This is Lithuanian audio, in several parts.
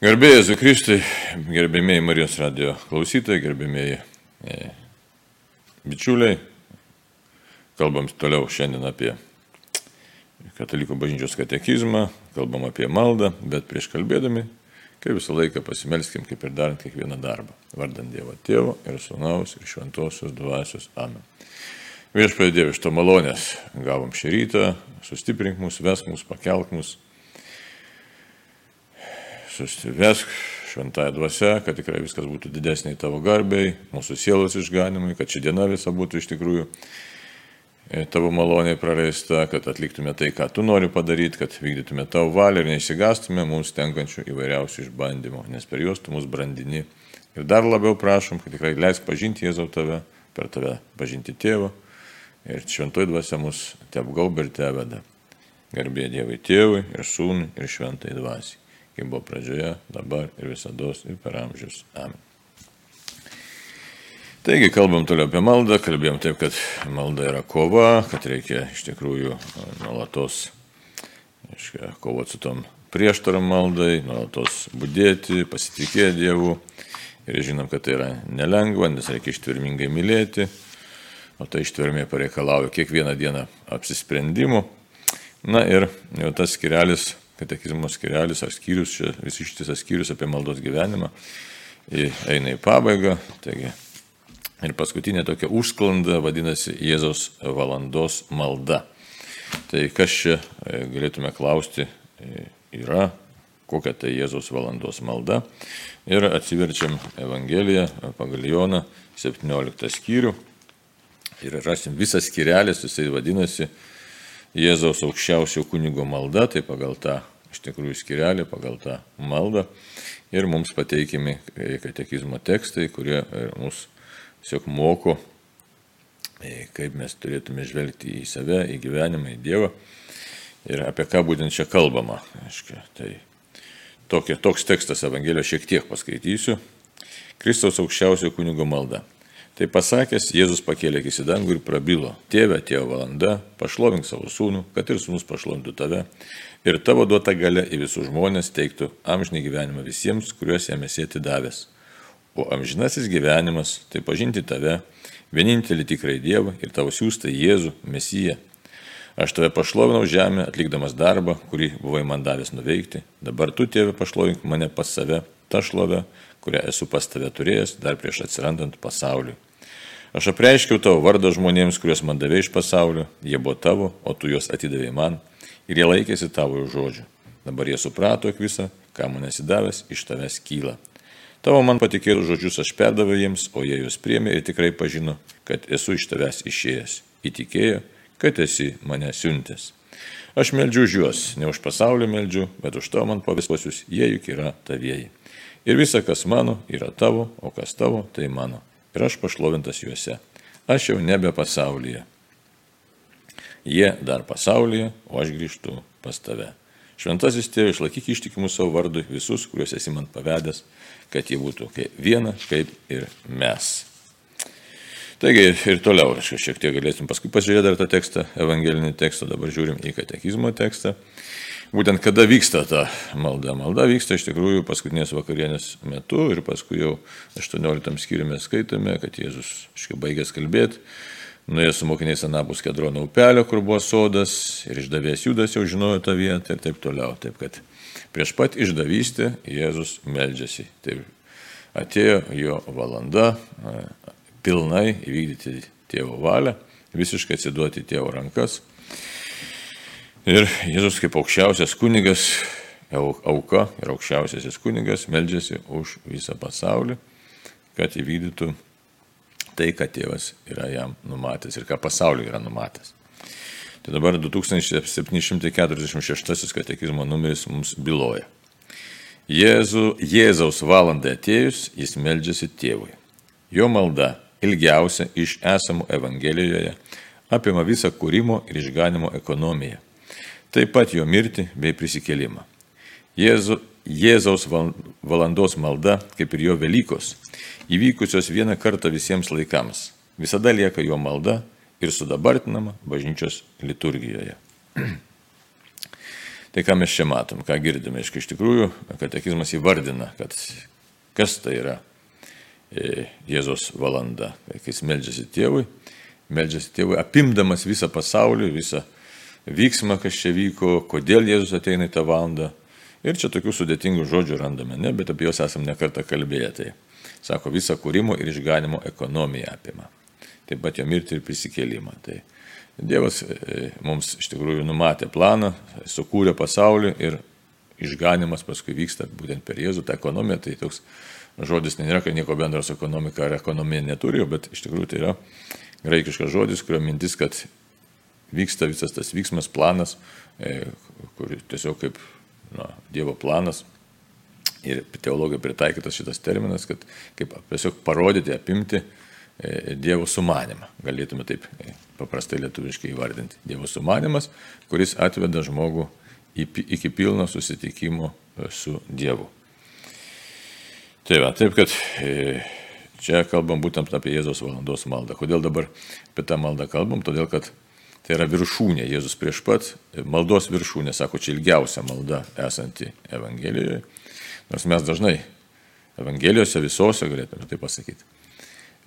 Gerbėjai Zukristai, gerbėmėjai Marijos radio klausytojai, gerbėmėjai e, bičiuliai, kalbam toliau šiandien apie Katalikų bažnyčios katekizmą, kalbam apie maldą, bet prieš kalbėdami, kaip visą laiką pasimelskim, kaip ir darant kiekvieną darbą. Vardant Dievo Tėvo ir Sūnaus ir Šventosios Dvasios. Amen. Viešpatie Dieve, iš to malonės gavom šį rytą, sustiprink mus, vesk mus, pakelk mus susivesk šventąją dvasę, kad tikrai viskas būtų didesniai tavo garbiai, mūsų sielos išganimui, kad ši diena visa būtų iš tikrųjų e, tavo maloniai praleista, kad atliktume tai, ką tu nori padaryti, kad vykdytume tavo valią ir neįsigastume mums tenkančių įvairiausių išbandymų, nes per juos tu mus brandini. Ir dar labiau prašom, kad tikrai leisk pažinti Jėzau tave, per tave pažinti tėvą ir šventoji dvasia mus te apgaubė ir te veda. Garbė Dievui tėvui ir sūnui ir šventai dvasiai kaip buvo pradžioje, dabar ir visada ir per amžius. Amen. Taigi, kalbam toliau apie maldą, kalbėjom taip, kad malda yra kova, kad reikia iš tikrųjų nuolatos kovoti su tom prieštaram maldai, nuolatos būdėti, pasitikėti Dievu. Ir žinom, kad tai yra nelengva, nes reikia ištvermingai mylėti, o tai ištvermė pareikalauja kiekvieną dieną apsisprendimų. Na ir jau tas skirelis katekizmo skirelis ar skyrius, čia vis ištisas skyrius apie maldos gyvenimą eina į pabaigą. Taigi, ir paskutinė tokia užsklanda vadinasi Jėzaus valandos malda. Tai kas čia e, galėtume klausti e, yra, kokia tai Jėzaus valandos malda. Ir atsiverčiam Evangeliją pagal Joną 17 skyrių. Ir rasim visas skirelis, jisai vadinasi Jėzaus aukščiausio kunigo malda, tai pagal tą iš tikrųjų skirelį, pagal tą maldą. Ir mums pateikimi katekizmo tekstai, kurie e, mus tiesiog moko, e, kaip mes turėtume žvelgti į save, į gyvenimą, į Dievą. Ir apie ką būtent čia kalbama. Aiškia, tai tokia, toks tekstas Evangelijos šiek tiek paskaitysiu. Kristaus aukščiausio kunigo malda. Tai pasakęs, Jėzus pakėlė akis į dangų ir prabilo, Tėve, atėjo valanda, pašlovink savo sūnų, kad ir sūnus pašlovintų tave, ir tavo duota gale į visus žmonės teiktų amžinį gyvenimą visiems, kuriuos jam esi atidavęs. O amžinasis gyvenimas - tai pažinti tave, vienintelį tikrai Dievą ir tavo siūstą Jėzų, Mesiją. Aš tave pašlovinau žemę, atlikdamas darbą, kurį buvai man davęs nuveikti. Dabar tu, tėve, pašlovink mane pas save, tą šlovę, kurią esu pas tave turėjęs dar prieš atsirandant pasauliui. Aš apreiškiau tavo vardą žmonėms, kuriuos man davė iš pasaulio, jie buvo tavo, o tu juos atidavai man ir jie laikėsi tavo žodžių. Dabar jie suprato, jog visa, ką man esi davęs, iš tavęs kyla. Tavo man patikėtų žodžius aš perdaviau jiems, o jie juos priemė ir tikrai pažino, kad esu iš tavęs išėjęs. Įtikėjo, kad esi mane siuntęs. Aš meldžiu už juos, ne už pasaulį meldžiu, bet už tavo man pavisuosius, jie juk yra tavieji. Ir visa, kas mano, yra tavo, o kas tavo, tai mano ir aš pašlovintas juose. Aš jau nebe pasaulyje. Jie dar pasaulyje, o aš grįžtu pas tave. Šventasis tėvas, išlaikyk ištikimus savo vardui visus, kuriuos esi man pavedęs, kad jie būtų kaip viena, kaip ir mes. Taigi ir toliau, aš šiek tiek galėsim paskui pasižiūrėti dar tą tekstą, evangelinį tekstą, dabar žiūrim į katekizmo tekstą būtent kada vyksta ta malda. Malda vyksta iš tikrųjų paskutinės vakarienės metu ir paskui jau 18 skyriumi skaitome, kad Jėzus iškai baigęs kalbėti, nuėjo su mokiniais anapus Kedrono upelio, kur buvo sodas ir išdavės Judas jau žinojo tą vietą ir taip toliau. Taip kad prieš pat išdavystę Jėzus meldžiasi. Taip atėjo jo valanda pilnai įvykdyti tėvo valią, visiškai atsiduoti tėvo rankas Ir Jėzus kaip aukščiausias kunigas, auka ir aukščiausiasis kunigas meldžiasi už visą pasaulį, kad įvykdytų tai, ką tėvas yra jam numatęs ir ką pasauliu yra numatęs. Tai dabar 2746 katekizmo numeris mums byloja. Jėzu, Jėzaus valandai atėjus, jis meldžiasi tėvui. Jo malda ilgiausia iš esamų Evangelijoje apima visą kūrimo ir išganimo ekonomiją taip pat jo mirtį bei prisikėlimą. Jėzu, Jėzaus valandos malda, kaip ir jo Velykos, įvykusios vieną kartą visiems laikams, visada lieka jo malda ir sudabartinama bažnyčios liturgijoje. Tai ką mes čia matom, ką girdime, iš tikrųjų, katekizmas įvardina, kad kas tai yra e, Jėzos valanda, kai jis meldžiasi tėvui, meldžiasi tėvui, apimdamas visą pasaulį, visą vyksmą, kas čia vyko, kodėl Jėzus ateina į tą valandą. Ir čia tokių sudėtingų žodžių randame, ne, bet apie juos esame nekartą kalbėję. Tai sako, visą kūrimo ir išganimo ekonomiją apima. Taip pat jo mirtį ir prisikėlimą. Tai Dievas e, mums iš tikrųjų numatė planą, sukūrė pasaulį ir išganimas paskui vyksta būtent per Jėzų. Ta ekonomija, tai toks žodis nėra, kad nieko bendro su ekonomika ar ekonomija neturi, bet iš tikrųjų tai yra graikiškas žodis, kurio mintis, kad vyksta visas tas vyksmas, planas, e, kur tiesiog kaip na, Dievo planas. Ir teologija pritaikytas šitas terminas, kad kaip tiesiog parodyti, apimti e, Dievo sumanimą. Galėtume taip e, paprastai lietuviškai įvardinti. Dievo sumanimas, kuris atveda žmogų iki pilno susitikimo su Dievu. Tai va, taip kad čia kalbam būtent apie Jėzos valandos maldą. Kodėl dabar apie tą maldą kalbam? Todėl, kad Tai yra viršūnė, Jėzus prieš pat, maldos viršūnė, sako, čia ilgiausia malda esanti Evangelijoje. Nors mes dažnai Evangelijose visose galėtume tai pasakyti.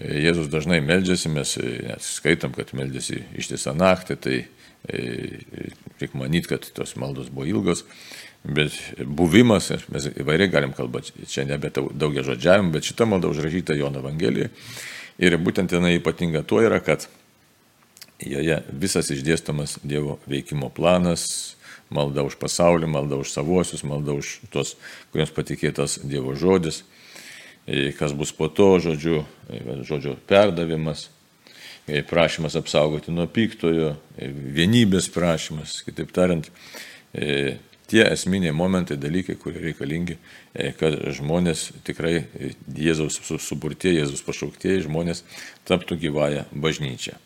Jėzus dažnai meldžiasi, mes net skaitom, kad meldžiasi ištisą naktį, tai e, reikia manyti, kad tos maldos buvo ilgos, bet buvimas, mes įvairiai galim kalbėti, čia nebe daugia žodžiavim, bet šita malda užrašyta Jono Evangelijoje. Ir būtent jinai ypatinga tuo yra, kad Joje visas išdėstomas Dievo veikimo planas, malda už pasaulį, malda už savuosius, malda už tos, kuriems patikėtas Dievo žodis, e, kas bus po to, žodžiu, e, žodžio perdavimas, e, prašymas apsaugoti nuo piktojo, vienybės prašymas, kitaip tariant, tie esminiai momentai, dalykai, kurie reikalingi, kad žmonės tikrai Jėzaus suburtieji, Jėzaus pašauktieji žmonės taptų gyvąją bažnyčią.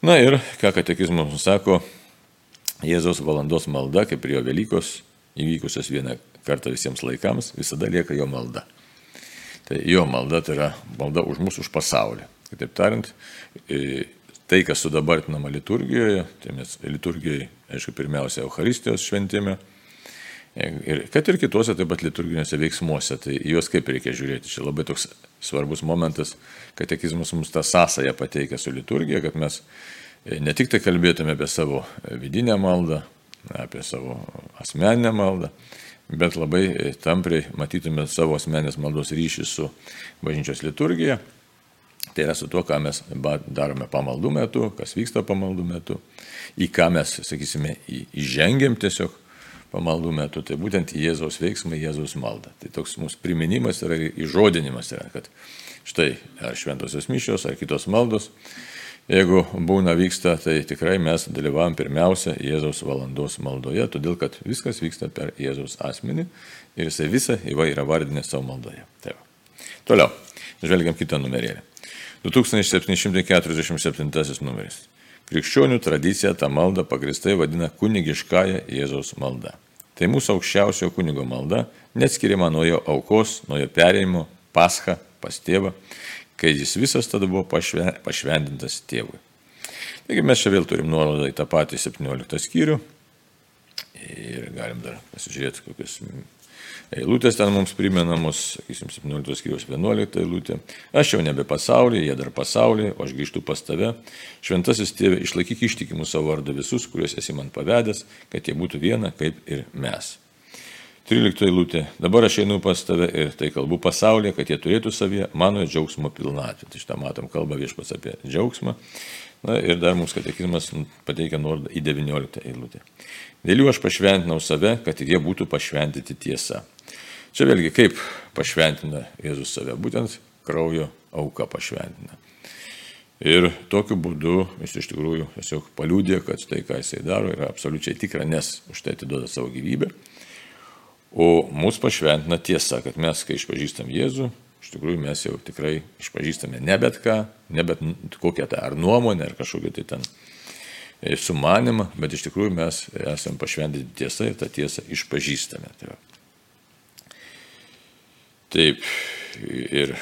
Na ir, ką katekizmas sako, Jėzaus valandos malda, kaip ir jo Velykos, įvykusios vieną kartą visiems laikams, visada lieka jo malda. Tai jo malda tai yra malda už mus, už pasaulį. Kitaip tariant, tai, kas sudabartinama liturgijoje, tai mes liturgijoje, aišku, pirmiausia, Euharistijos šventėme, Ir kad ir kituose taip pat liturginiuose veiksmuose, tai juos kaip reikia žiūrėti. Čia labai toks svarbus momentas, katekizmas mums tą sąsąją pateikia su liturgija, kad mes e, ne tik tai kalbėtume apie savo vidinę maldą, apie savo asmeninę maldą, bet labai e, tampriai matytume savo asmenės maldos ryšį su bažnyčios liturgija. Tai yra su tuo, ką mes darome pamaldų metu, kas vyksta pamaldų metu, į ką mes, sakysime, įžengėm tiesiog pamaldų metu, tai būtent Jėzaus veiksmai, Jėzaus malda. Tai toks mūsų priminimas yra įžodinimas, yra, kad štai ar šventosios mišios, ar kitos maldos, jeigu būna vyksta, tai tikrai mes dalyvavom pirmiausia Jėzaus valandos maldoje, todėl kad viskas vyksta per Jėzaus asmenį ir jisai visą įvairią vardinę savo maldoje. Tai va. Toliau, žvelgiam kitą numerėlį. 2747 numeris. Krikščionių tradicija tą maldą pagristai vadina kunigiškąją Jėzaus maldą. Tai mūsų aukščiausiojo kunigo malda, neatskiriama nuo jo aukos, nuo jo perėjimo, pascha pas tėvą, kai jis visas tada buvo pašventintas tėvui. Taigi mes čia vėl turim nuorodą į tą patį 17 skyrių ir galim dar pasižiūrėti, kokius Eilutės ten mums primenamos, sakysim, 17 skyrius 11 eilutė. Aš jau nebe pasaulyje, jie dar pasaulyje, o aš grįžtu pas tave. Šventasis tėvė, išlaikyk ištikimų savo vardą visus, kuriuos esi man pavedęs, kad jie būtų viena kaip ir mes. 13 eilutė. Dabar aš einu pas tave ir tai kalbu pasaulyje, kad jie turėtų savyje mano džiaugsmo pilnatvę. Tai šitą matom kalbą viešpas apie džiaugsmą. Na ir dar mums katekizmas pateikia nuorodą į 19 eilutę. Dėl jų aš pašventinau save, kad jie būtų pašventinti tiesa. Čia vėlgi kaip pašventina Jėzus save, būtent kraujo auka pašventina. Ir tokiu būdu jis iš tikrųjų tiesiog paliūdė, kad tai, ką jisai daro, yra absoliučiai tikra, nes už tai atiduoda savo gyvybę. O mūsų pašventina tiesa, kad mes, kai išpažįstam Jėzų, iš tikrųjų mes jau tikrai išpažįstame ne bet ką, ne bet kokią tą ar nuomonę, ar kažkokį tai ten e, sumanimą, bet iš tikrųjų mes esame pašventinti tiesą ir tą tiesą išpažįstame. Tai va. Taip, ir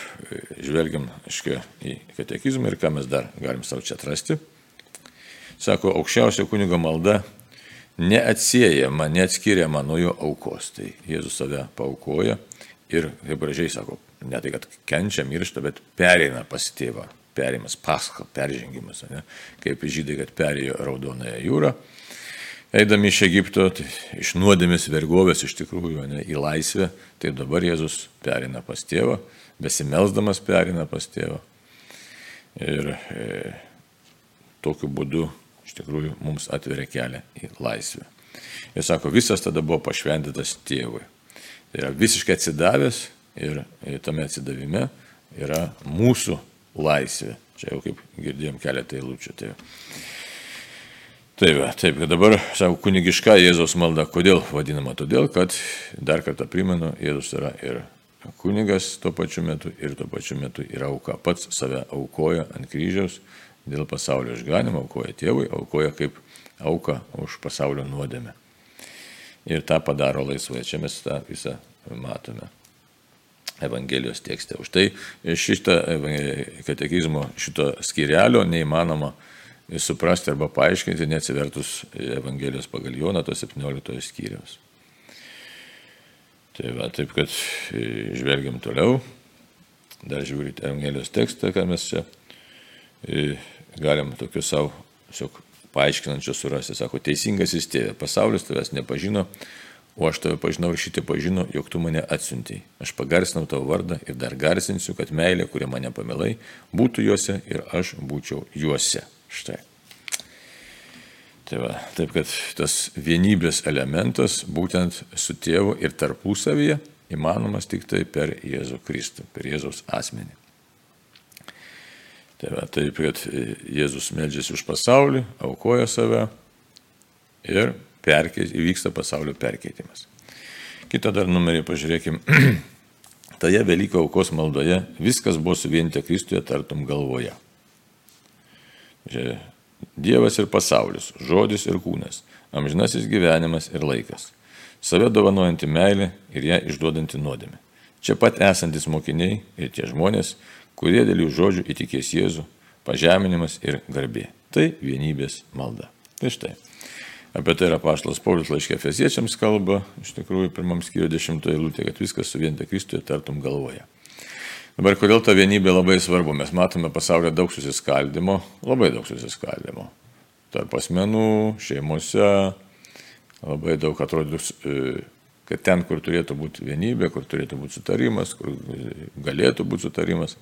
žvelgiam, aiškiai, į katekizmą ir ką mes dar galim savo čia atrasti. Sako, aukščiausio kunigo malda neatsiejama, neatskiriama nuo jo aukos. Tai Jėzus save paukoja ir, kaip gražiai sako, ne tai, kad kenčia, miršta, bet pereina pas tėvą. Perimas, paska, peržengimas. Ne? Kaip žydai, kad perėjo Raudonąją jūrą. Eidami iš Egipto, tai iš nuodėmės vergovės iš tikrųjų ne, į laisvę, tai dabar Jėzus perina pas tėvą, besimelsdamas perina pas tėvą. Ir e, tokiu būdu iš tikrųjų mums atveria kelią į laisvę. Ir sako, visas tada buvo pašventintas tėvui. Tai yra visiškai atsidavęs ir tame atsidavime yra mūsų laisvė. Čia jau kaip girdėjom keletą eilučių. Tai Taip, taip, dabar, sako, kunigiška Jėzaus malda. Kodėl vadinama? Todėl, kad, dar kartą primenu, Jėzus yra ir kunigas tuo pačiu metu ir tuo pačiu metu yra auka. Pats save aukoja ant kryžiaus dėl pasaulio išganimo, aukoja tėvui, aukoja kaip auka už pasaulio nuodėmę. Ir tą padaro laisvai. Čia mes tą visą matome. Evangelijos tekste. Už tai šitą katekizmo, šito skirelio neįmanoma suprasti arba paaiškinti, neatsivertus Evangelijos pagal Joną, to 17 skyriaus. Tai va, taip kad žvelgiam toliau, dar žiūrite Evangelijos tekstą, ką mes čia galim tokius savo tiesiog paaiškinančius surasti. Sako, teisingasis tėvė, pasaulis tavęs nepažino, o aš tave pažinau ir šitie pažino, jog tu mane atsiuntėjai. Aš pagarsinau tavo vardą ir dar garsinsiu, kad meilė, kuria mane pamilai, būtų juose ir aš būčiau juose. Štai. Tai va, taip kad tas vienybės elementas būtent su tėvu ir tarpusavyje įmanomas tik tai per Jėzų Kristų, per Jėzaus asmenį. Tai va, taip, kad Jėzus medžiasi už pasaulį, aukoja save ir perkeit, įvyksta pasaulio perkeitimas. Kitą dar numerį pažiūrėkim. Toje Velyko aukos maldoje viskas buvo suvienita Kristuje tartum galvoje. Dievas ir pasaulis, žodis ir kūnas, amžinasis gyvenimas ir laikas, save dovanojanti meilė ir ją išduodanti nuodėmė. Čia pat esantis mokiniai ir tie žmonės, kurie dėl jų žodžių įtikės Jėzų, pažeminimas ir garbė. Tai vienybės malda. Tai štai. Apie tai yra paštas Paulius laiškė Fesiečiams kalba, iš tikrųjų, pirmam skyriui dešimtoje eilutė, kad viskas suvienta Kristuje tartum galvoje. Dabar kodėl ta vienybė labai svarbu? Mes matome pasaulyje daug susiskaldimo, labai daug susiskaldimo. Tarp asmenų, šeimose, labai daug atrodo kad ten, kur turėtų būti vienybė, kur turėtų būti sutarimas, kur galėtų būti sutarimas,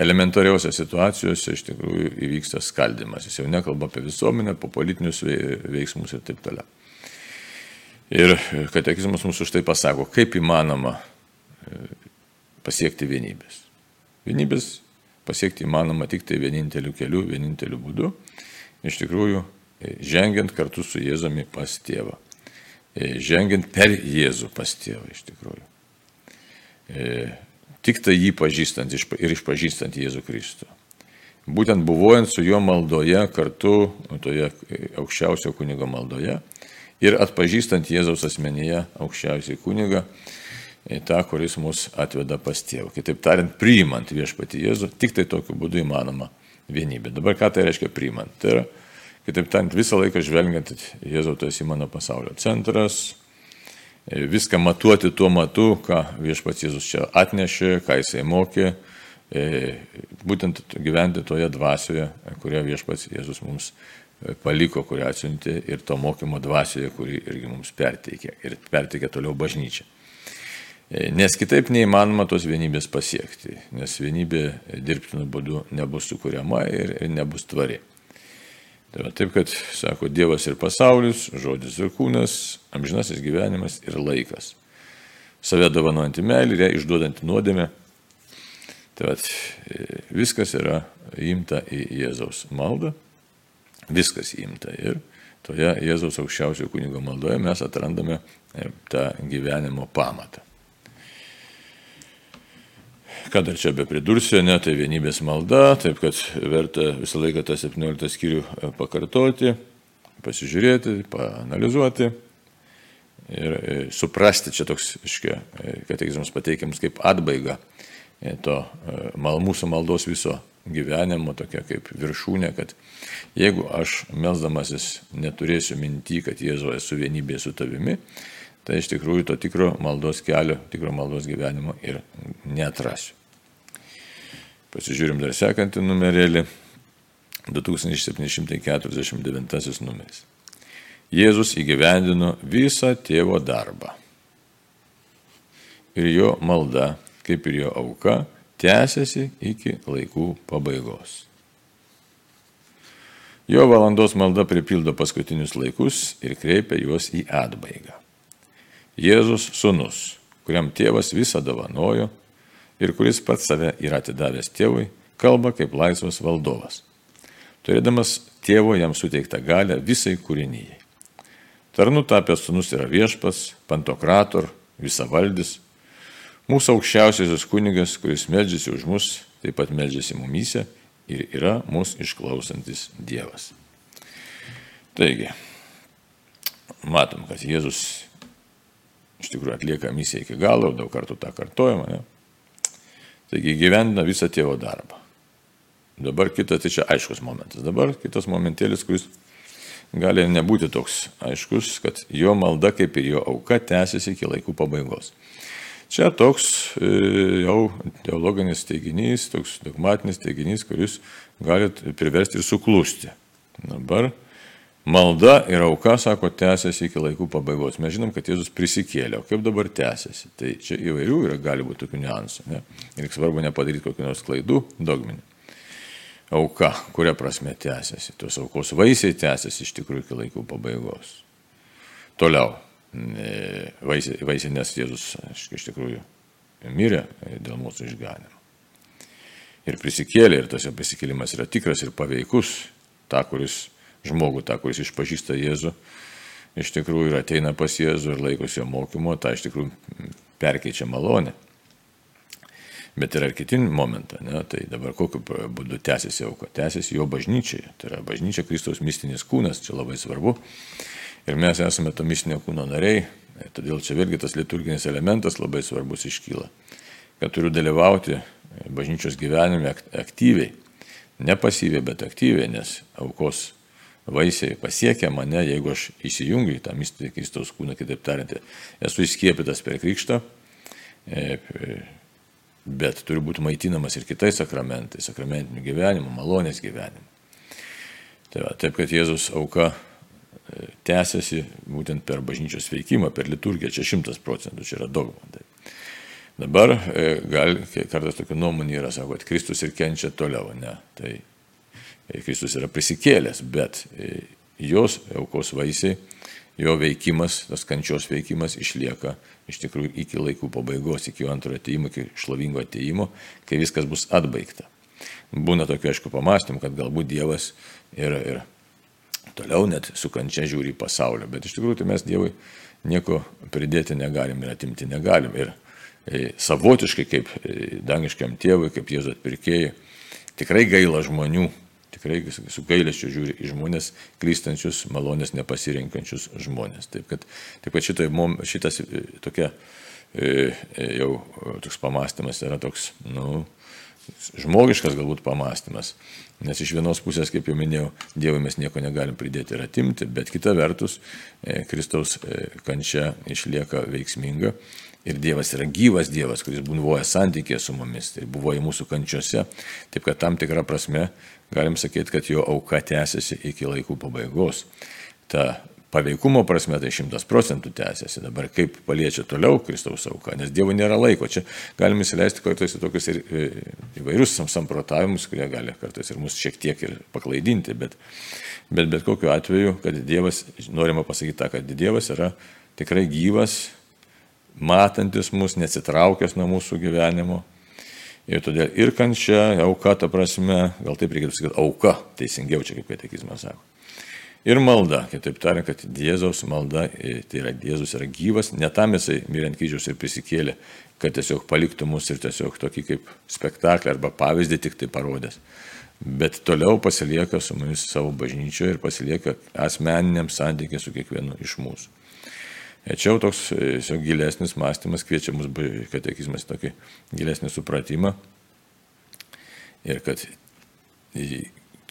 elementariausiose situacijose iš tikrųjų įvyksta skaldimas. Jis jau nekalba apie visuomenę, po politinius veiksmus ir taip toliau. Ir katekizmas mums už tai pasako, kaip įmanoma e, pasiekti vienybės. Vienybės pasiekti įmanoma tik tai vieninteliu keliu, vieninteliu būdu. Iš tikrųjų, e, žengiant kartu su Jėzumi pas tėvą. E, žengiant per Jėzų pas tėvą iš tikrųjų. E, tik tai jį pažįstant ir išpažįstant Jėzų Kristų. Būtent buvojant su juo maldoje kartu, toje aukščiausio kunigo maldoje ir atpažįstant Jėzaus asmenyje aukščiausiai kunigą, e, tą, kuris mus atveda pas tėvą. Kitaip tariant, priimant viešpati Jėzų, tik tai tokiu būdu įmanoma vienybė. Dabar ką tai reiškia priimant? Tai yra Kitaip tariant, visą laiką žvelgiant, Jėzau, tu esi mano pasaulio centras, e, viską matuoti tuo matu, ką viešpats Jėzus čia atnešė, ką jisai mokė, e, būtent gyventi toje dvasioje, kurią viešpats Jėzus mums e, paliko, kurią atsiuntė ir to mokymo dvasioje, kurį irgi mums perteikė ir perteikė toliau bažnyčia. Nes kitaip neįmanoma tos vienybės pasiekti, nes vienybė dirbtiniu būdu nebus sukūriama ir, ir nebus tvari. Tai va, taip, kad sako Dievas ir pasaulis, žodis ir kūnas, amžinasis gyvenimas ir laikas. Save dovanojantį meilį ir ją išduodantį nuodėmę. Tai va, viskas yra įimta į Jėzaus maldą. Viskas įimta ir toje Jėzaus aukščiausio kunigo maldoje mes atrandame tą gyvenimo pamatą. Ką dar čia be pridursiu, ne, tai vienybės malda, taip kad verta visą laiką tą 17 skyrių e, pakartoti, pasižiūrėti, paanalizuoti ir e, suprasti, čia toks, iškia, e, katekizmas pateikiamas kaip atbaiga to mal, mūsų maldos viso gyvenimo tokia kaip viršūnė, kad jeigu aš melzdamasis neturėsiu minti, kad Jėzu esu vienybėje su tavimi, tai iš tikrųjų to tikro maldos kelio, tikro maldos gyvenimo ir netrasiu. Pasižiūrim dar sekantį numerėlį. 2749 numeris. Jėzus įgyvendino visą tėvo darbą. Ir jo malda, kaip ir jo auka, tęsiasi iki laikų pabaigos. Jo valandos malda pripildo paskutinius laikus ir kreipia juos į atbaigą. Jėzus sunus, kuriam tėvas visą dovanojo ir kuris pats save yra atidavęs tėvui, kalba kaip laisvas valdovas, turėdamas tėvo jam suteiktą galę visai kūrinyjei. Tarnu tapęs sunus yra viešpas, pantokrator, visavaldis, mūsų aukščiausiasis kunigas, kuris medžiasi už mus, taip pat medžiasi mumyse ir yra mūsų išklausantis Dievas. Taigi, matom, kad Jėzus iš tikrųjų atlieka misiją iki galo, daug kartų tą kartojama. Ne? Taigi gyvena visą tėvo darbą. Dabar kitas, tai čia aiškus momentas. Dabar kitas momentėlis, kuris gali nebūti toks aiškus, kad jo malda kaip ir jo auka tęsiasi iki laikų pabaigos. Čia toks e, jau teologinis teiginys, toks dogmatinis teiginys, kuris gali priversti ir suklusti. Dabar malda ir auka, sako, tęsiasi iki laikų pabaigos. Mes žinom, kad Jėzus prisikėlė, o kaip dabar tęsiasi. Tai čia įvairių yra, gali būti tokių niuansų. Ne? Ir svarbu nepadaryti kokių nors klaidų dogminių. Auka, kuria prasme tęsiasi. Tos aukos vaisiai tęsiasi iš tikrųjų iki laikų pabaigos. Toliau vaisiai, vaisiai nes Jėzus iš tikrųjų mirė dėl mūsų išganimo. Ir prisikėlė, ir tas jo prisikėlimas yra tikras ir paveikus, ta, kuris žmogų, ta, kuris išpažįsta Jėzų, iš tikrųjų ir ateina pas Jėzų ir laikosi jo mokymo, ta iš tikrųjų perkeičia malonę. Bet yra ir kiti momentą, ne? tai dabar kokiu būdu tęsiasi auka. Tęsiasi jo bažnyčiai, tai yra bažnyčia Kristaus mistinis kūnas, čia labai svarbu. Ir mes esame to mistinio kūno nariai, todėl čia vėlgi tas liturginis elementas labai svarbus iškyla, kad turiu dalyvauti bažnyčios gyvenime aktyviai, ne pasyviai, bet aktyviai, nes aukos vaisiai pasiekia mane, jeigu aš įsijungiu į tą mistinį Kristaus kūną, kitaip tariant, esu įskiepytas per krikštą, e, bet turiu būti maitinamas ir kitais sakramentais, sakramentiniu gyvenimu, malonės gyvenimu. Tai va, taip, kad Jėzus auka tęsiasi būtent per bažnyčios veikimą, per liturgiją, čia šimtas procentų, čia yra dogma. Tai. Dabar e, gal kartais tokia nuomonė yra, sako, kad Kristus ir kenčia toliau, ne. Tai e, Kristus yra prisikėlęs, bet e, jos aukos vaisiai, jo veikimas, tas kančios veikimas išlieka iš tikrųjų iki laikų pabaigos, iki jo antrojo ateimo, iki šlovingo ateimo, kai viskas bus atbaigta. Būna tokių, aišku, pamastymų, kad galbūt Dievas ir, ir toliau net su kančia žiūri į pasaulį. Bet iš tikrųjų tai mes Dievui nieko pridėti negalim ir atimti negalim. Ir e, savotiškai kaip e, dangiškiam tėvui, kaip Jėzus atpirkėjai, tikrai gaila žmonių, tikrai su gailesčiu žiūri į žmonės, klystančius, malonės nepasirinkančius žmonės. Taip kad, taip kad šitai, šitas e, tokia jau toks pamastymas yra toks, nu, žmogiškas galbūt pamastymas. Nes iš vienos pusės, kaip jau minėjau, Dievui mes nieko negalim pridėti ir atimti, bet kita vertus, e, Kristaus e, kančia išlieka veiksminga. Ir Dievas yra gyvas Dievas, kuris buvoja santykė su mumis, tai buvo į mūsų kančiose. Taip kad tam tikrą prasme galim sakyti, kad jo auka tęsiasi iki laikų pabaigos. Ta paveikumo prasme tai šimtas procentų tęsiasi. Dabar kaip paliečia toliau Kristaus auka, nes Dievo nėra laiko. Čia galime įsileisti kartais į tokius ir e, įvairius samprotavimus, kurie gali kartais ir mus šiek tiek ir paklaidinti, bet, bet bet kokiu atveju, kad Dievas, norima pasakyti tą, kad Dievas yra tikrai gyvas, matantis mus, nesitraukęs nuo mūsų gyvenimo. Ir todėl ir kančia, auka, ta prasme, gal taip reikėtų sakyti, auka, teisingiau čia kaip katekizmas sako ir malda. Kitaip tariant, kad Jėzaus malda, e, tai yra Jėzus yra gyvas, ne tam jisai mirė ant kryžiaus ir prisikėlė, kad tiesiog paliktų mus ir tiesiog tokį kaip spektaklį arba pavyzdį tik tai parodęs. Bet toliau pasilieka su mumis savo bažnyčioje ir pasilieka asmeniniam santykiai su kiekvienu iš mūsų. E, čia jau toks e, tiesiog gilesnis mąstymas kviečia mus katekizmas tokį gilesnį supratimą. Ir kad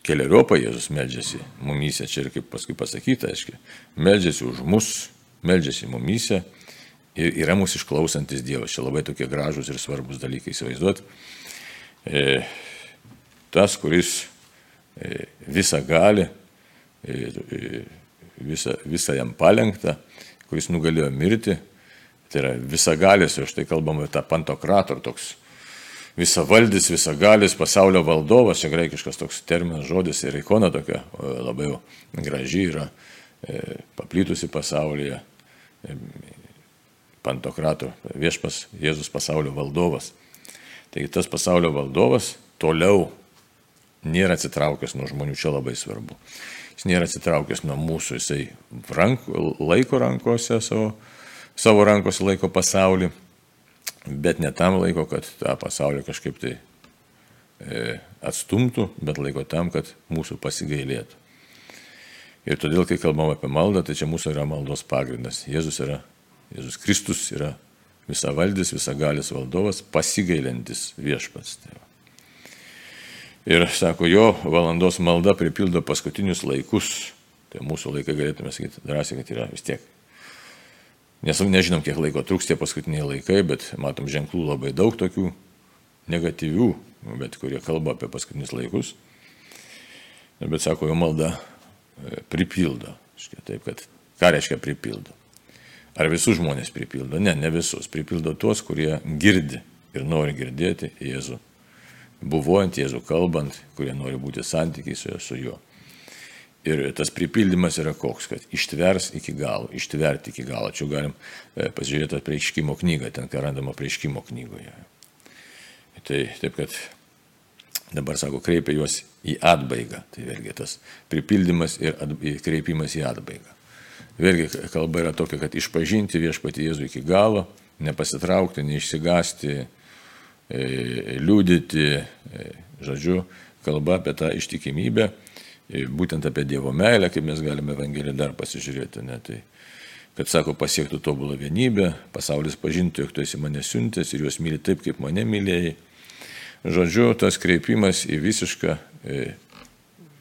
keliariopą Jėzus meldžiasi mumyse, čia ir kaip paskui pasakyta, aiškiai, meldžiasi už mus, meldžiasi mumyse ir yra mūsų išklausantis Dievas. Čia labai tokie gražus ir svarbus dalykai įsivaizduot. E, tas, kuris e, visą gali, e, e, visą, visą jam palengta, kuris nugalėjo mirti, tai yra visagalis, o štai kalbame tą pantokrator toks visavaldis, visagalis, pasaulio valdovas, čia graikiškas toks terminas, žodis ir ikona tokia labai graži yra, e, paplytusi pasaulyje, e, pantokrato, viešpas Jėzus pasaulio valdovas. Taigi tas pasaulio valdovas toliau nėra atsitraukęs nuo žmonių, čia labai svarbu. Jis nėra atsitraukęs nuo mūsų, jisai rank, laiko rankose savo, savo rankose laiko pasaulį bet ne tam laiko, kad tą pasaulį kažkaip tai e, atstumtų, bet laiko tam, kad mūsų pasigailėtų. Ir todėl, kai kalbam apie maldą, tai čia mūsų yra maldos pagrindas. Jėzus yra, Jėzus Kristus yra visavaldis, visagalis valdovas, pasigailintis viešpats. Tai ir sako, jo valandos malda pripildo paskutinius laikus. Tai mūsų laikai galėtume sakyti drąsiai, kad yra vis tiek Nes nežinom, kiek laiko truks tie paskutiniai laikai, bet matom ženklų labai daug tokių negatyvių, bet kurie kalba apie paskutinius laikus. Bet sako, jo malda e, pripildo. Taip, kad ką reiškia pripildo? Ar visus žmonės pripildo? Ne, ne visus. Pripildo tuos, kurie girdi ir nori girdėti Jėzų. Buvojant Jėzų kalbant, kurie nori būti santykiai su, su juo. Ir tas pripildymas yra koks, kad ištvers iki galo, ištverti iki galo. Čia galim e, pasižiūrėti prieiškimo knygą, ten ką randama prieiškimo knygoje. Tai taip, kad dabar sako, kreipia juos į atbaigą. Tai vėlgi tas pripildymas ir kreipimas į atbaigą. Vėlgi kalba yra tokia, kad išpažinti viešpatį Jėzų iki galo, nepasitraukti, neišsigasti, liūdyti, e, žodžiu, kalba apie tą ištikimybę būtent apie Dievo meilę, kaip mes galime Evangeliją dar pasižiūrėti. Ne? Tai, kad sako, pasiektų tobulą vienybę, pasaulis pažintų, jog tu esi mane siuntęs ir juos myli taip, kaip mane mylėjai. Žodžiu, tas kreipimas į visišką e,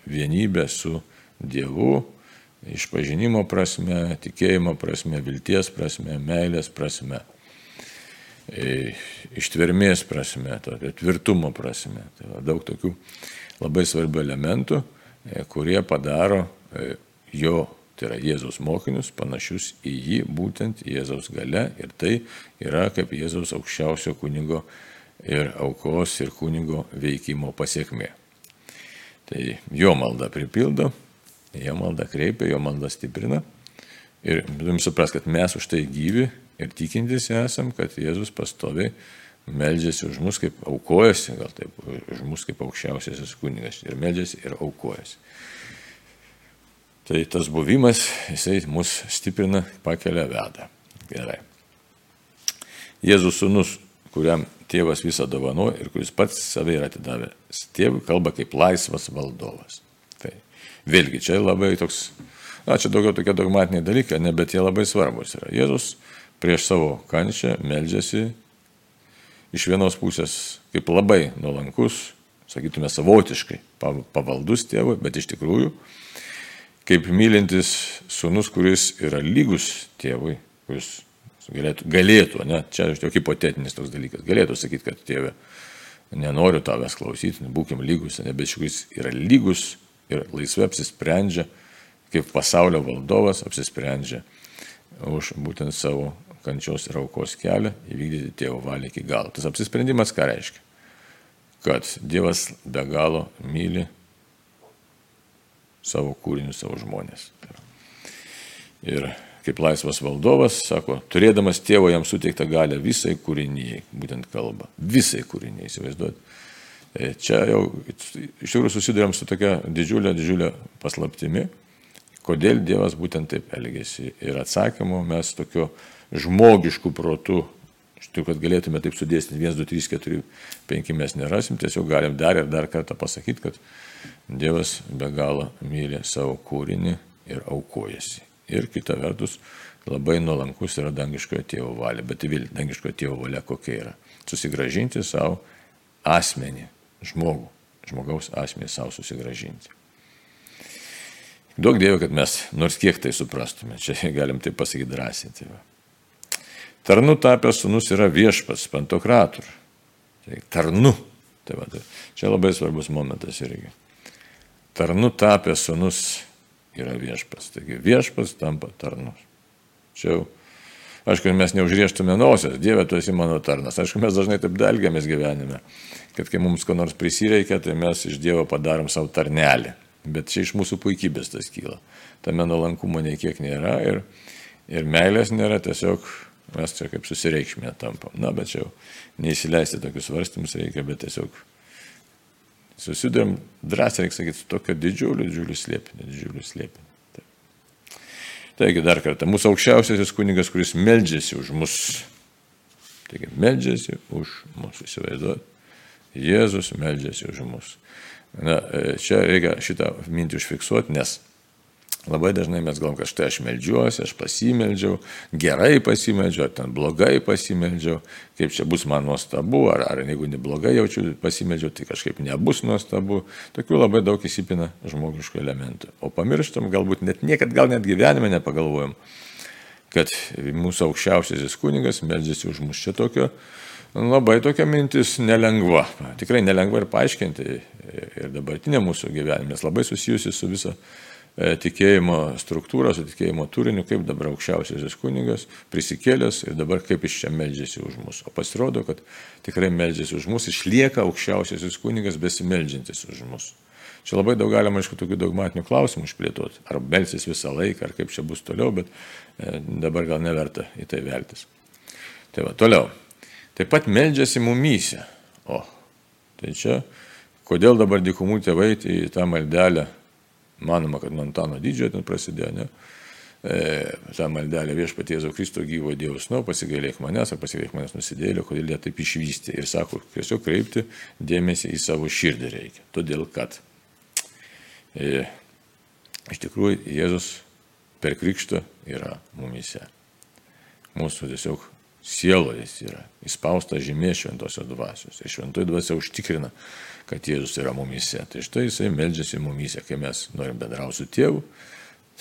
vienybę su Dievu, išpažinimo prasme, tikėjimo prasme, vilties prasme, meilės prasme, e, ištvermės prasme, tvirtumo prasme. Tai va, daug tokių labai svarbių elementų E, kurie padaro e, jo, tai yra Jėzaus mokinius, panašius į jį, būtent Jėzaus gale ir tai yra kaip Jėzaus aukščiausio kunigo ir aukos ir kunigo veikimo pasiekmė. Tai jo malda pripildo, jo malda kreipia, jo malda stiprina. Ir turim supras, kad mes už tai gyvi ir tikintis esam, kad Jėzus pastoviai meldžiasi už mus kaip aukojasi, gal taip, už mus kaip aukščiausiasis kunigas ir meldžiasi ir aukojasi. Tai tas buvimas, jisai mus stiprina, pakelia, veda. Gerai. Jėzus sunus, kuriam tėvas visą dovanoja ir kuris pats save yra atidavęs tėvui, kalba kaip laisvas valdovas. Tai vėlgi čia labai toks, na čia daugiau tokie dogmatiniai dalykai, ne, bet jie labai svarbus yra. Jėzus prieš savo kančią meldžiasi iš vienos pusės kaip labai nuolankus, sakytume, savotiškai pavaldus tėvui, bet iš tikrųjų kaip mylintis sunus, kuris yra lygus tėvui, kuris galėtų, galėtų ne, čia jau hipotetinis toks dalykas, galėtų sakyti, kad tėvė, nenoriu tavęs klausyti, būkim lygus, ne, bet šis yra lygus ir laisvai apsisprendžia, kaip pasaulio valdovas apsisprendžia už būtent savo kančios ir aukos kelią, įvykdyti tėvo valią iki galo. Tas apsisprendimas ką reiškia? Kad Dievas be galo myli savo kūrinius, savo žmonės. Ir kaip laisvas valdovas, sako, turėdamas tėvo jam suteiktą galę visai kūrinyjei, būtent kalba, visai kūrinyjei, įsivaizduot. E, čia jau iš tikrųjų susidurėm su tokia didžiulė, didžiulė paslaptimi, kodėl Dievas būtent taip elgėsi. Ir atsakymu mes tokio žmogiškų protų, štai kad galėtume taip sudėsti 1, 2, 3, 4, 5 mes nerasim, tiesiog galim dar ir dar kartą pasakyti, kad Dievas be galo myli savo kūrinį ir aukojasi. Ir kita vertus, labai nuolankus yra dangiškojo tėvo valia, bet vėl dangiškojo tėvo valia kokia yra? Susigražinti savo asmenį, žmogų, žmogaus asmenį savo susigražinti. Daug dievo, kad mes nors kiek tai suprastume, čia galim tai pasakyti drąsiai. Tai va. Tarnu tapęs sunus yra viešpats, pantokratur. Tai tarnu. Tai va, tai čia labai svarbus momentas irgi. Tarnu tapęs sunus yra viešpats. Taigi viešpats tampa tarnus. Čia jau Aišku, mes neužrieštume nosios, Dieve, tu esi mano tarnas. Aišku, mes dažnai taip dalgiamės gyvenime, kad kai mums ko nors prisireikia, tai mes iš Dievo padarom savo tarnelį. Bet čia iš mūsų puikybės tas kyla. Tame nuolankumo nei kiek nėra ir, ir meilės nėra, tiesiog mes čia kaip susireikšmė tampam. Na, bet čia jau neįsileisti tokius svarstymus reikia, bet tiesiog susidurėm drąsiai, reikia sakyti, su tokio didžiuliu, didžiuliu slėpiniu, didžiuliu slėpiniu. Taigi dar kartą, mūsų aukščiausiasis kunigas, kuris meldžiasi už mus. Taigi, meldžiasi už mus, įsivaizduot. Jėzus meldžiasi už mus. Na, e, čia reikia šitą mintį užfiksuoti, nes labai dažnai mes galvom, kad štai aš melžiuosi, aš pasimeldžiau, gerai pasimeldžiau, ten blogai pasimeldžiau, kaip čia bus man nuostabu, ar, ar jeigu neblogai jaučiu pasimeldžiau, tai kažkaip nebus nuostabu. Tokių labai daug įsipina žmogiškų elementų. O pamirštam, galbūt net niekad, gal net gyvenime nepagalvojom, kad mūsų aukščiausiasis kunigas meldžiasi už mus čia tokio Labai tokia mintis nelengva. Tikrai nelengva ir paaiškinti. Ir dabartinė mūsų gyvenimas labai susijusi su visa e, tikėjimo struktūra, su tikėjimo turiniu, kaip dabar aukščiausiasis kunigas prisikėlęs ir dabar kaip iš čia meldžiasi už mus. O pasirodo, kad tikrai meldžiasi už mus, išlieka aukščiausiasis kunigas besimeldžiantis už mus. Čia labai daug galima, aišku, tokių dogmatinių klausimų išplėtoti. Ar melsis visą laiką, ar kaip čia bus toliau, bet e, dabar gal neverta į tai veltis. Tai va, toliau. Taip pat meldžiasi mumyse. O, tai čia, kodėl dabar dikumų tėvai į tą maldelę, manoma, kad nuo Antano didžiojo ten prasidėjo, ne? E, tą maldelę viešpatėzo Kristo gyvo Dievas, nu, pasigailėk manęs ar pasigailėk manęs nusidėlio, kodėl jie taip išvystė. Ir sako, tiesiog kreipti dėmesį į savo širdį reikia. Todėl, kad e, iš tikrųjų Jėzus per krikštą yra mumise. Mūsų tiesiog sieloje jis yra įspausta žymė šventosios dvasios. Ir šventoji dvasia užtikrina, kad Jėzus yra mumise. Tai štai jisai meldžiasi mumise, kai mes norim bendrauti su tėvu.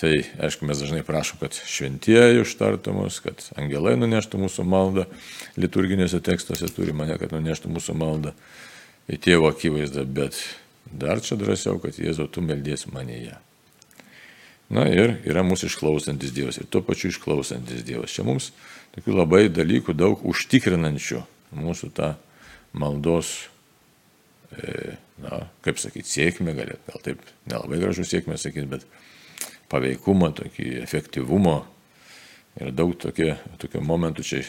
Tai aišku, mes dažnai prašom, kad šventieji užtartų mus, kad angelai nuneštų mūsų maldą. Liturginėse tekstuose turi mane, kad nuneštų mūsų maldą į tėvo akivaizdą, bet dar čia drąsiau, kad Jėzau, tu meldies manyje. Na ir yra mūsų išklausantis Dievas ir tuo pačiu išklausantis Dievas. Čia mums tokių labai dalykų daug užtikrinančių mūsų tą maldos, e, na, kaip sakyti, sėkmę, gal, gal taip nelabai gražu sėkmę sakyti, bet paveikumą, tokį efektyvumo ir daug tokie, tokių momentų čia,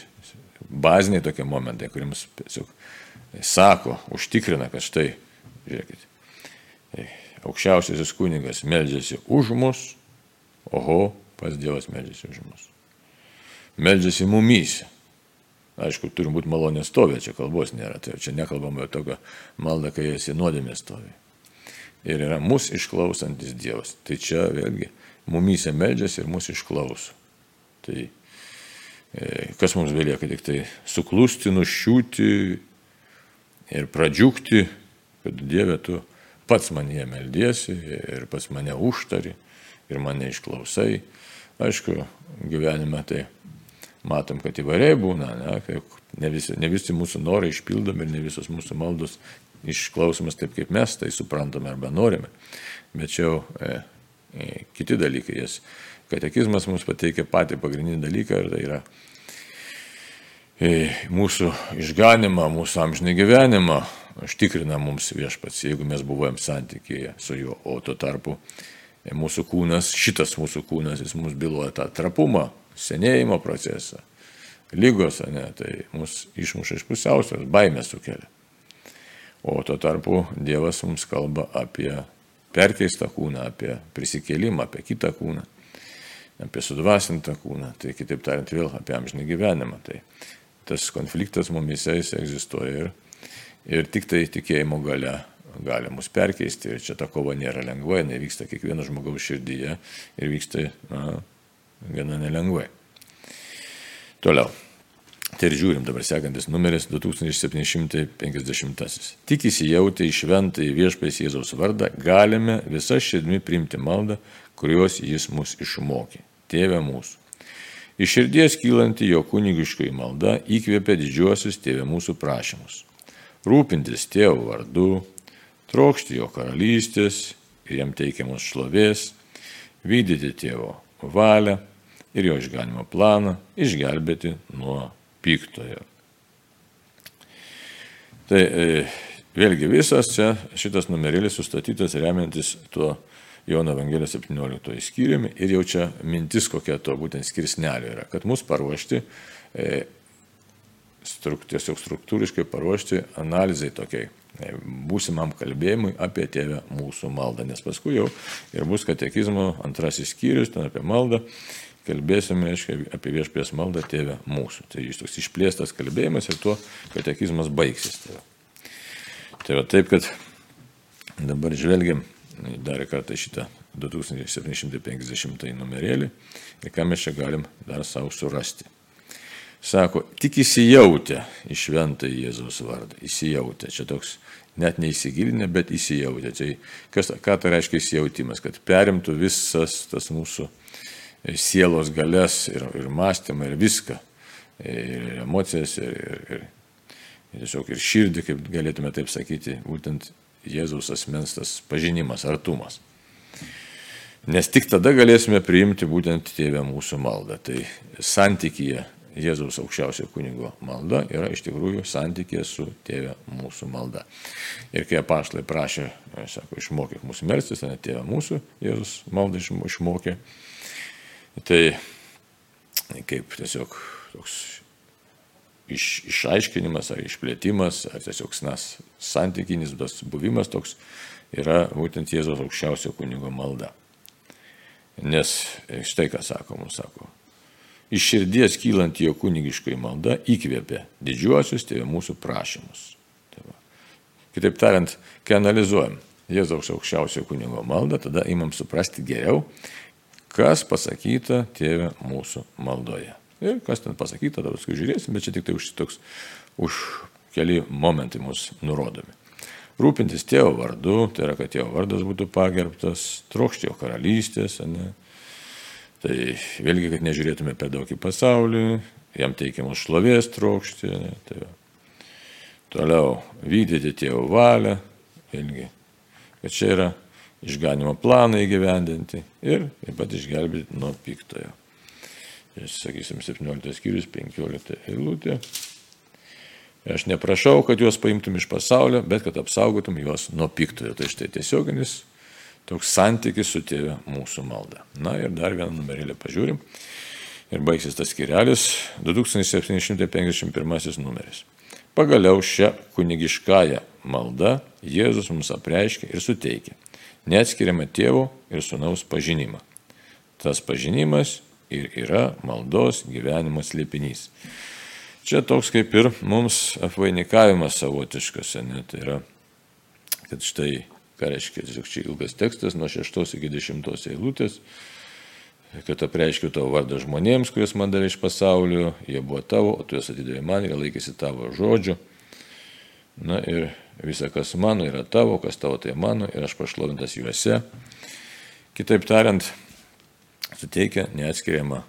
baziniai tokie momentai, kuriems tiesiog sako, užtikrina, kad štai, žiūrėkit, e, aukščiausiasis kunigas meldžiasi už mus, Oho, pas Dievas meldžiasi už mus. Meldžiasi mumyse. Aišku, turi būti malonė stovė, čia kalbos nėra, tai čia nekalbame apie tokią maldą, kai esi nuodėmė stovė. Ir yra mūsų išklausantis Dievas. Tai čia vėlgi mumyse meldžiasi ir mūsų išklauso. Tai e, kas mums belieka, tik tai suklusti, nušiūti ir pradžiūkti, kad Dieve tu pats mane meldiesi ir pats mane užtari ir mane išklausai. Aišku, gyvenime tai matom, kad įvairiai būna, ne, ne, visi, ne visi mūsų norai išpildomi ir ne visos mūsų maldos išklausomas taip, kaip mes tai suprantame arba norime. Bet čia jau e, e, kiti dalykai. Jas katekizmas mums pateikia patį pagrindinį dalyką ir tai yra e, mūsų išganimą, mūsų amžinį gyvenimą užtikrina mums viešpats, jeigu mes buvojam santykėje su juo, o tuo tarpu mūsų kūnas, šitas mūsų kūnas, jis mums byloja tą trapumą, senėjimo procesą, lygos, ne, tai mus išmuša iš pusiausvės, baimė sukelia. O tuo tarpu Dievas mums kalba apie perkeistą kūną, apie prisikėlimą, apie kitą kūną, apie sudvasintą kūną, tai kitaip tariant vėl apie amžinį gyvenimą. Tai tas konfliktas mumise jis egzistuoja ir, ir tik tai tikėjimo gale gali mus perkeisti ir čia ta kova nėra lengva, jinai vyksta kiekvieno žmogaus širdyje ir vyksta na, gana nelengvai. Toliau. Tai ir žiūrim dabar sekantis numeris 2750. Tik įsijautę į šventą į viešpės Jėzaus vardą galime visą širdimi priimti maldą, kurios jis mus išmokė. Tėve mūsų. Iš širdies kylanti jo kunigiškoji malda įkvėpia didžiuosius tėvė mūsų prašymus. Rūpintis tėvo vardu, trokšti jo karalystės ir jam teikiamos šlovės, vykdyti tėvo valią ir jo išganimo planą, išgelbėti nuo piktojo. Tai e, vėlgi visas čia šitas numerėlis sustatytas remiantis tuo Jono Evangelijos 17 skyriumi ir jau čia mintis kokia to būtent skirsnelio yra, kad mus paruošti, e, struk, tiesiog struktūriškai paruošti analizai tokiai būsimam kalbėjimui apie tėvę mūsų maldą, nes paskui jau ir bus katekizmo antrasis skyrius, ten apie maldą, kalbėsime aiškia, apie viešpės maldą tėvę mūsų. Tai jis toks išplėstas kalbėjimas ir tuo katekizmas baigsis. Tai, tai va taip, kad dabar žvelgiam dar kartą šitą 2750 numerėlį ir ką mes čia galim dar savo surasti. Sako, tik įsijautę į šventą Jėzaus vardą. Įsijautę. Čia toks net neįsigilinę, bet įsijautę. Tai kas, ką tai reiškia įsijautimas? Kad perimtų visas tas mūsų sielos galės ir, ir mąstymą ir viską. Ir emocijas, ir, ir, ir, ir tiesiog ir širdį, kaip galėtume taip sakyti, būtent Jėzaus asmens tas pažinimas, artumas. Nes tik tada galėsime priimti būtent tėvę mūsų maldą. Tai santykėje Jėzaus aukščiausio kunigo malda yra iš tikrųjų santykė su tėvė mūsų malda. Ir kai apaštlai prašė, sako, išmokyk mūsų melstis, net tėvė mūsų Jėzus maldą išmokė, tai kaip tiesiog toks iš, išaiškinimas ar išplėtimas, ar tiesiog nas, santykinis tas buvimas toks yra būtent Jėzos aukščiausio kunigo malda. Nes štai ką sako mums, sako, iš širdies kylant jo kunigiškoji malda įkvėpia didžiuosius tėvė mūsų prašymus. Tai va. Kitaip tariant, kai analizuojam Jėzaus aukščiausio kunigo maldą, tada imam suprasti geriau, kas pasakyta tėvė mūsų maldoje. Ir kas ten pasakyta, tada paskui žiūrėsim, bet čia tik tai už, toks, už keli momentai mus nurodomi. Rūpintis tėvo vardu, tai yra, kad tėvo vardas būtų pagerbtas, trokšti jo karalystės, ne? Tai vėlgi, kad nežiūrėtume per daug į pasaulį, jam teikiamos šlovės trokšti, ne? tai toliau vykdyti tėvo valią, vėlgi, kad čia yra išganimo planą įgyvendinti ir taip pat išgelbėti nuo piktojo sakysim, 17 skyrius, 15 eilutė. Aš neprašau, kad juos paimtum iš pasaulio, bet kad apsaugotum juos nuo piktojo. Tai štai tiesioginis toks santykis su tėvė mūsų malda. Na ir dar vieną numerėlį pažiūrim. Ir baigsis tas skirelis 2751 numeris. Pagaliau šią kunigiškąją maldą Jėzus mums apreiškia ir suteikia neatskiriamą tėvo ir sunaus pažinimą. Tas pažinimas ir yra maldos gyvenimo slėpinys. Čia toks kaip ir mums apvainikavimas savotiškas, ne? tai yra, kad štai, ką reiškia, čia ilgas tekstas nuo 6 iki 10 eilutės, kad apreiškiu tavo vardą žmonėms, kuriuos man davė iš pasaulio, jie buvo tavo, o tu juos atidavai man ir laikėsi tavo žodžių. Na ir visa, kas mano, yra tavo, kas tavo, tai mano ir aš pašlovintas juose. Kitaip tariant, suteikia neatskiriamą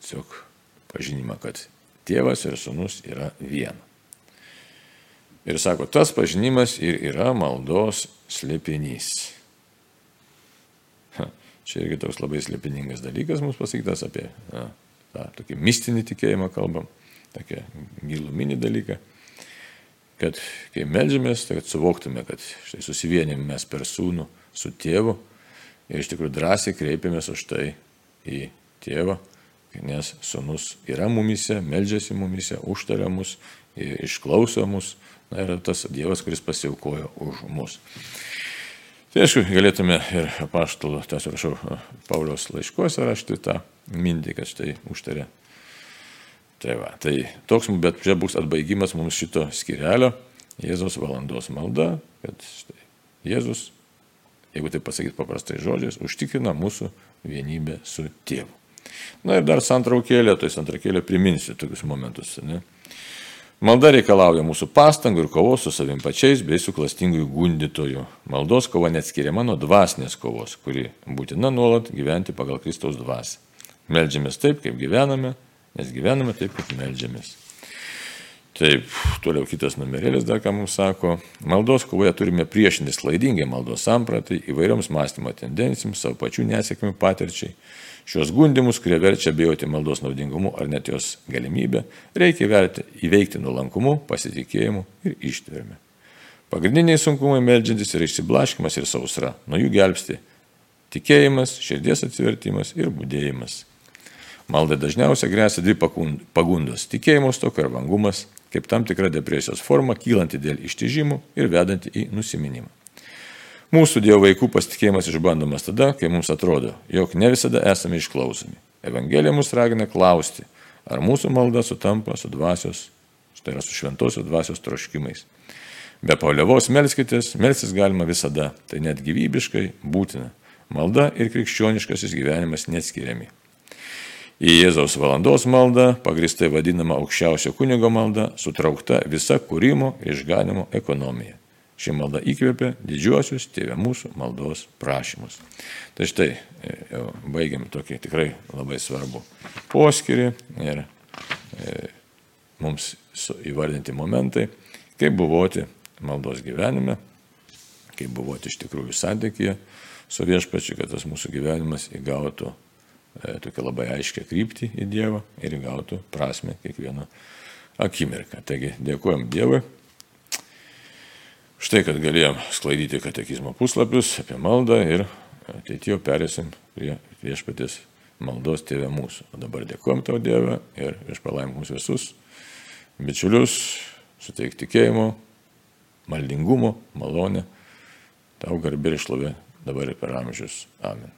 tiesiog pažinimą, kad tėvas ir sunus yra viena. Ir sako, tas pažinimas ir yra maldos slėpinys. Čia irgi toks labai slėpiningas dalykas mums pasakytas apie na, tą tokį mistinį tikėjimą kalbam, tokį giluminį dalyką, kad kai melžiamės, tai kad suvoktume, kad štai susivienėm mes per sūnų su tėvu Ir iš tikrųjų drąsiai kreipiamės už tai į tėvą, nes sunus yra mumise, meldžiasi mumise, užtaria mus, išklauso mus. Na ir tas Dievas, kuris pasiaukojo už mus. Tai aišku, galėtume ir apaštalų, tas rašau, Pauliaus laiškuose rašti tą mintį, kad štai užtarė. Tai va, tai toks, bet čia bus atbaigimas mums šito skirelio, Jėzos valandos malda, kad štai Jėzus jeigu tai pasakyti paprastai žodžiais, užtikrina mūsų vienybę su tėvu. Na ir dar santraukėlė, tai santraukėlė priminsiu tokius momentus. Ne? Malda reikalauja mūsų pastangų ir kovos su savim pačiais bei su klastingųjų gundytojų. Maldos kova neatskiriama nuo dvasinės kovos, kuri būtina nuolat gyventi pagal Kristaus dvasę. Meldžiamės taip, kaip gyvename, nes gyvename taip, kaip meldžiamės. Taip, toliau kitas numerėlis dar ką mums sako. Maldos kovoje turime priešintis klaidingai maldos sampratai, įvairioms mąstymo tendencijoms, savo pačių nesėkmių patirčiai Šios gundimus, kurie verčia bijoti maldos naudingumu ar net jos galimybę, reikia verti, įveikti nuolankumu, pasitikėjimu ir ištverme. Pagrindiniai sunkumai meldžiantis yra išsiblaškimas ir sausra, nuo jų gelbsti tikėjimas, širdies atsivertimas ir būdėjimas. Maldai dažniausiai grėsia dvi pagundos - tikėjimo stoka ir vangumas, kaip tam tikra depresijos forma, kylanti dėl ištižimų ir vedanti į nusiminimą. Mūsų Dievo vaikų pasitikėjimas išbandomas tada, kai mums atrodo, jog ne visada esame išklausomi. Evangelija mus ragina klausti, ar mūsų malda sutampa su dvasios, tai yra su šventosios dvasios troškimais. Be palievos melskitės, melsis galima visada, tai net gyvybiškai būtina. Malda ir krikščioniškasis gyvenimas neatskiriami. Į Jėzaus valandos maldą, pagristai vadinama aukščiausio kunigo malda, sutraukta visa kūrimo ir išganimo ekonomija. Ši malda įkvėpia didžiuosius tėvė mūsų maldos prašymus. Tai štai, e, jau baigiam tokį tikrai labai svarbų poskirį ir e, mums įvardinti momentai, kaip buvoti maldos gyvenime, kaip buvoti iš tikrųjų santykėje su viešpačiu, kad tas mūsų gyvenimas įgautų tokią labai aiškę kryptį į Dievą ir įgautų prasme kiekvieną akimirką. Taigi dėkojom Dievui Štai, kad galėjom sklaidyti katekizmo puslapius apie maldą ir ateityje perėsim prie viešpatės maldos tėvė mūsų. O dabar dėkojom tau Dievą ir išpalaim mūsų visus bičiulius, suteik tikėjimo, maldingumo, malonę, tau garbė ir šlovė dabar ir per amžius. Amen.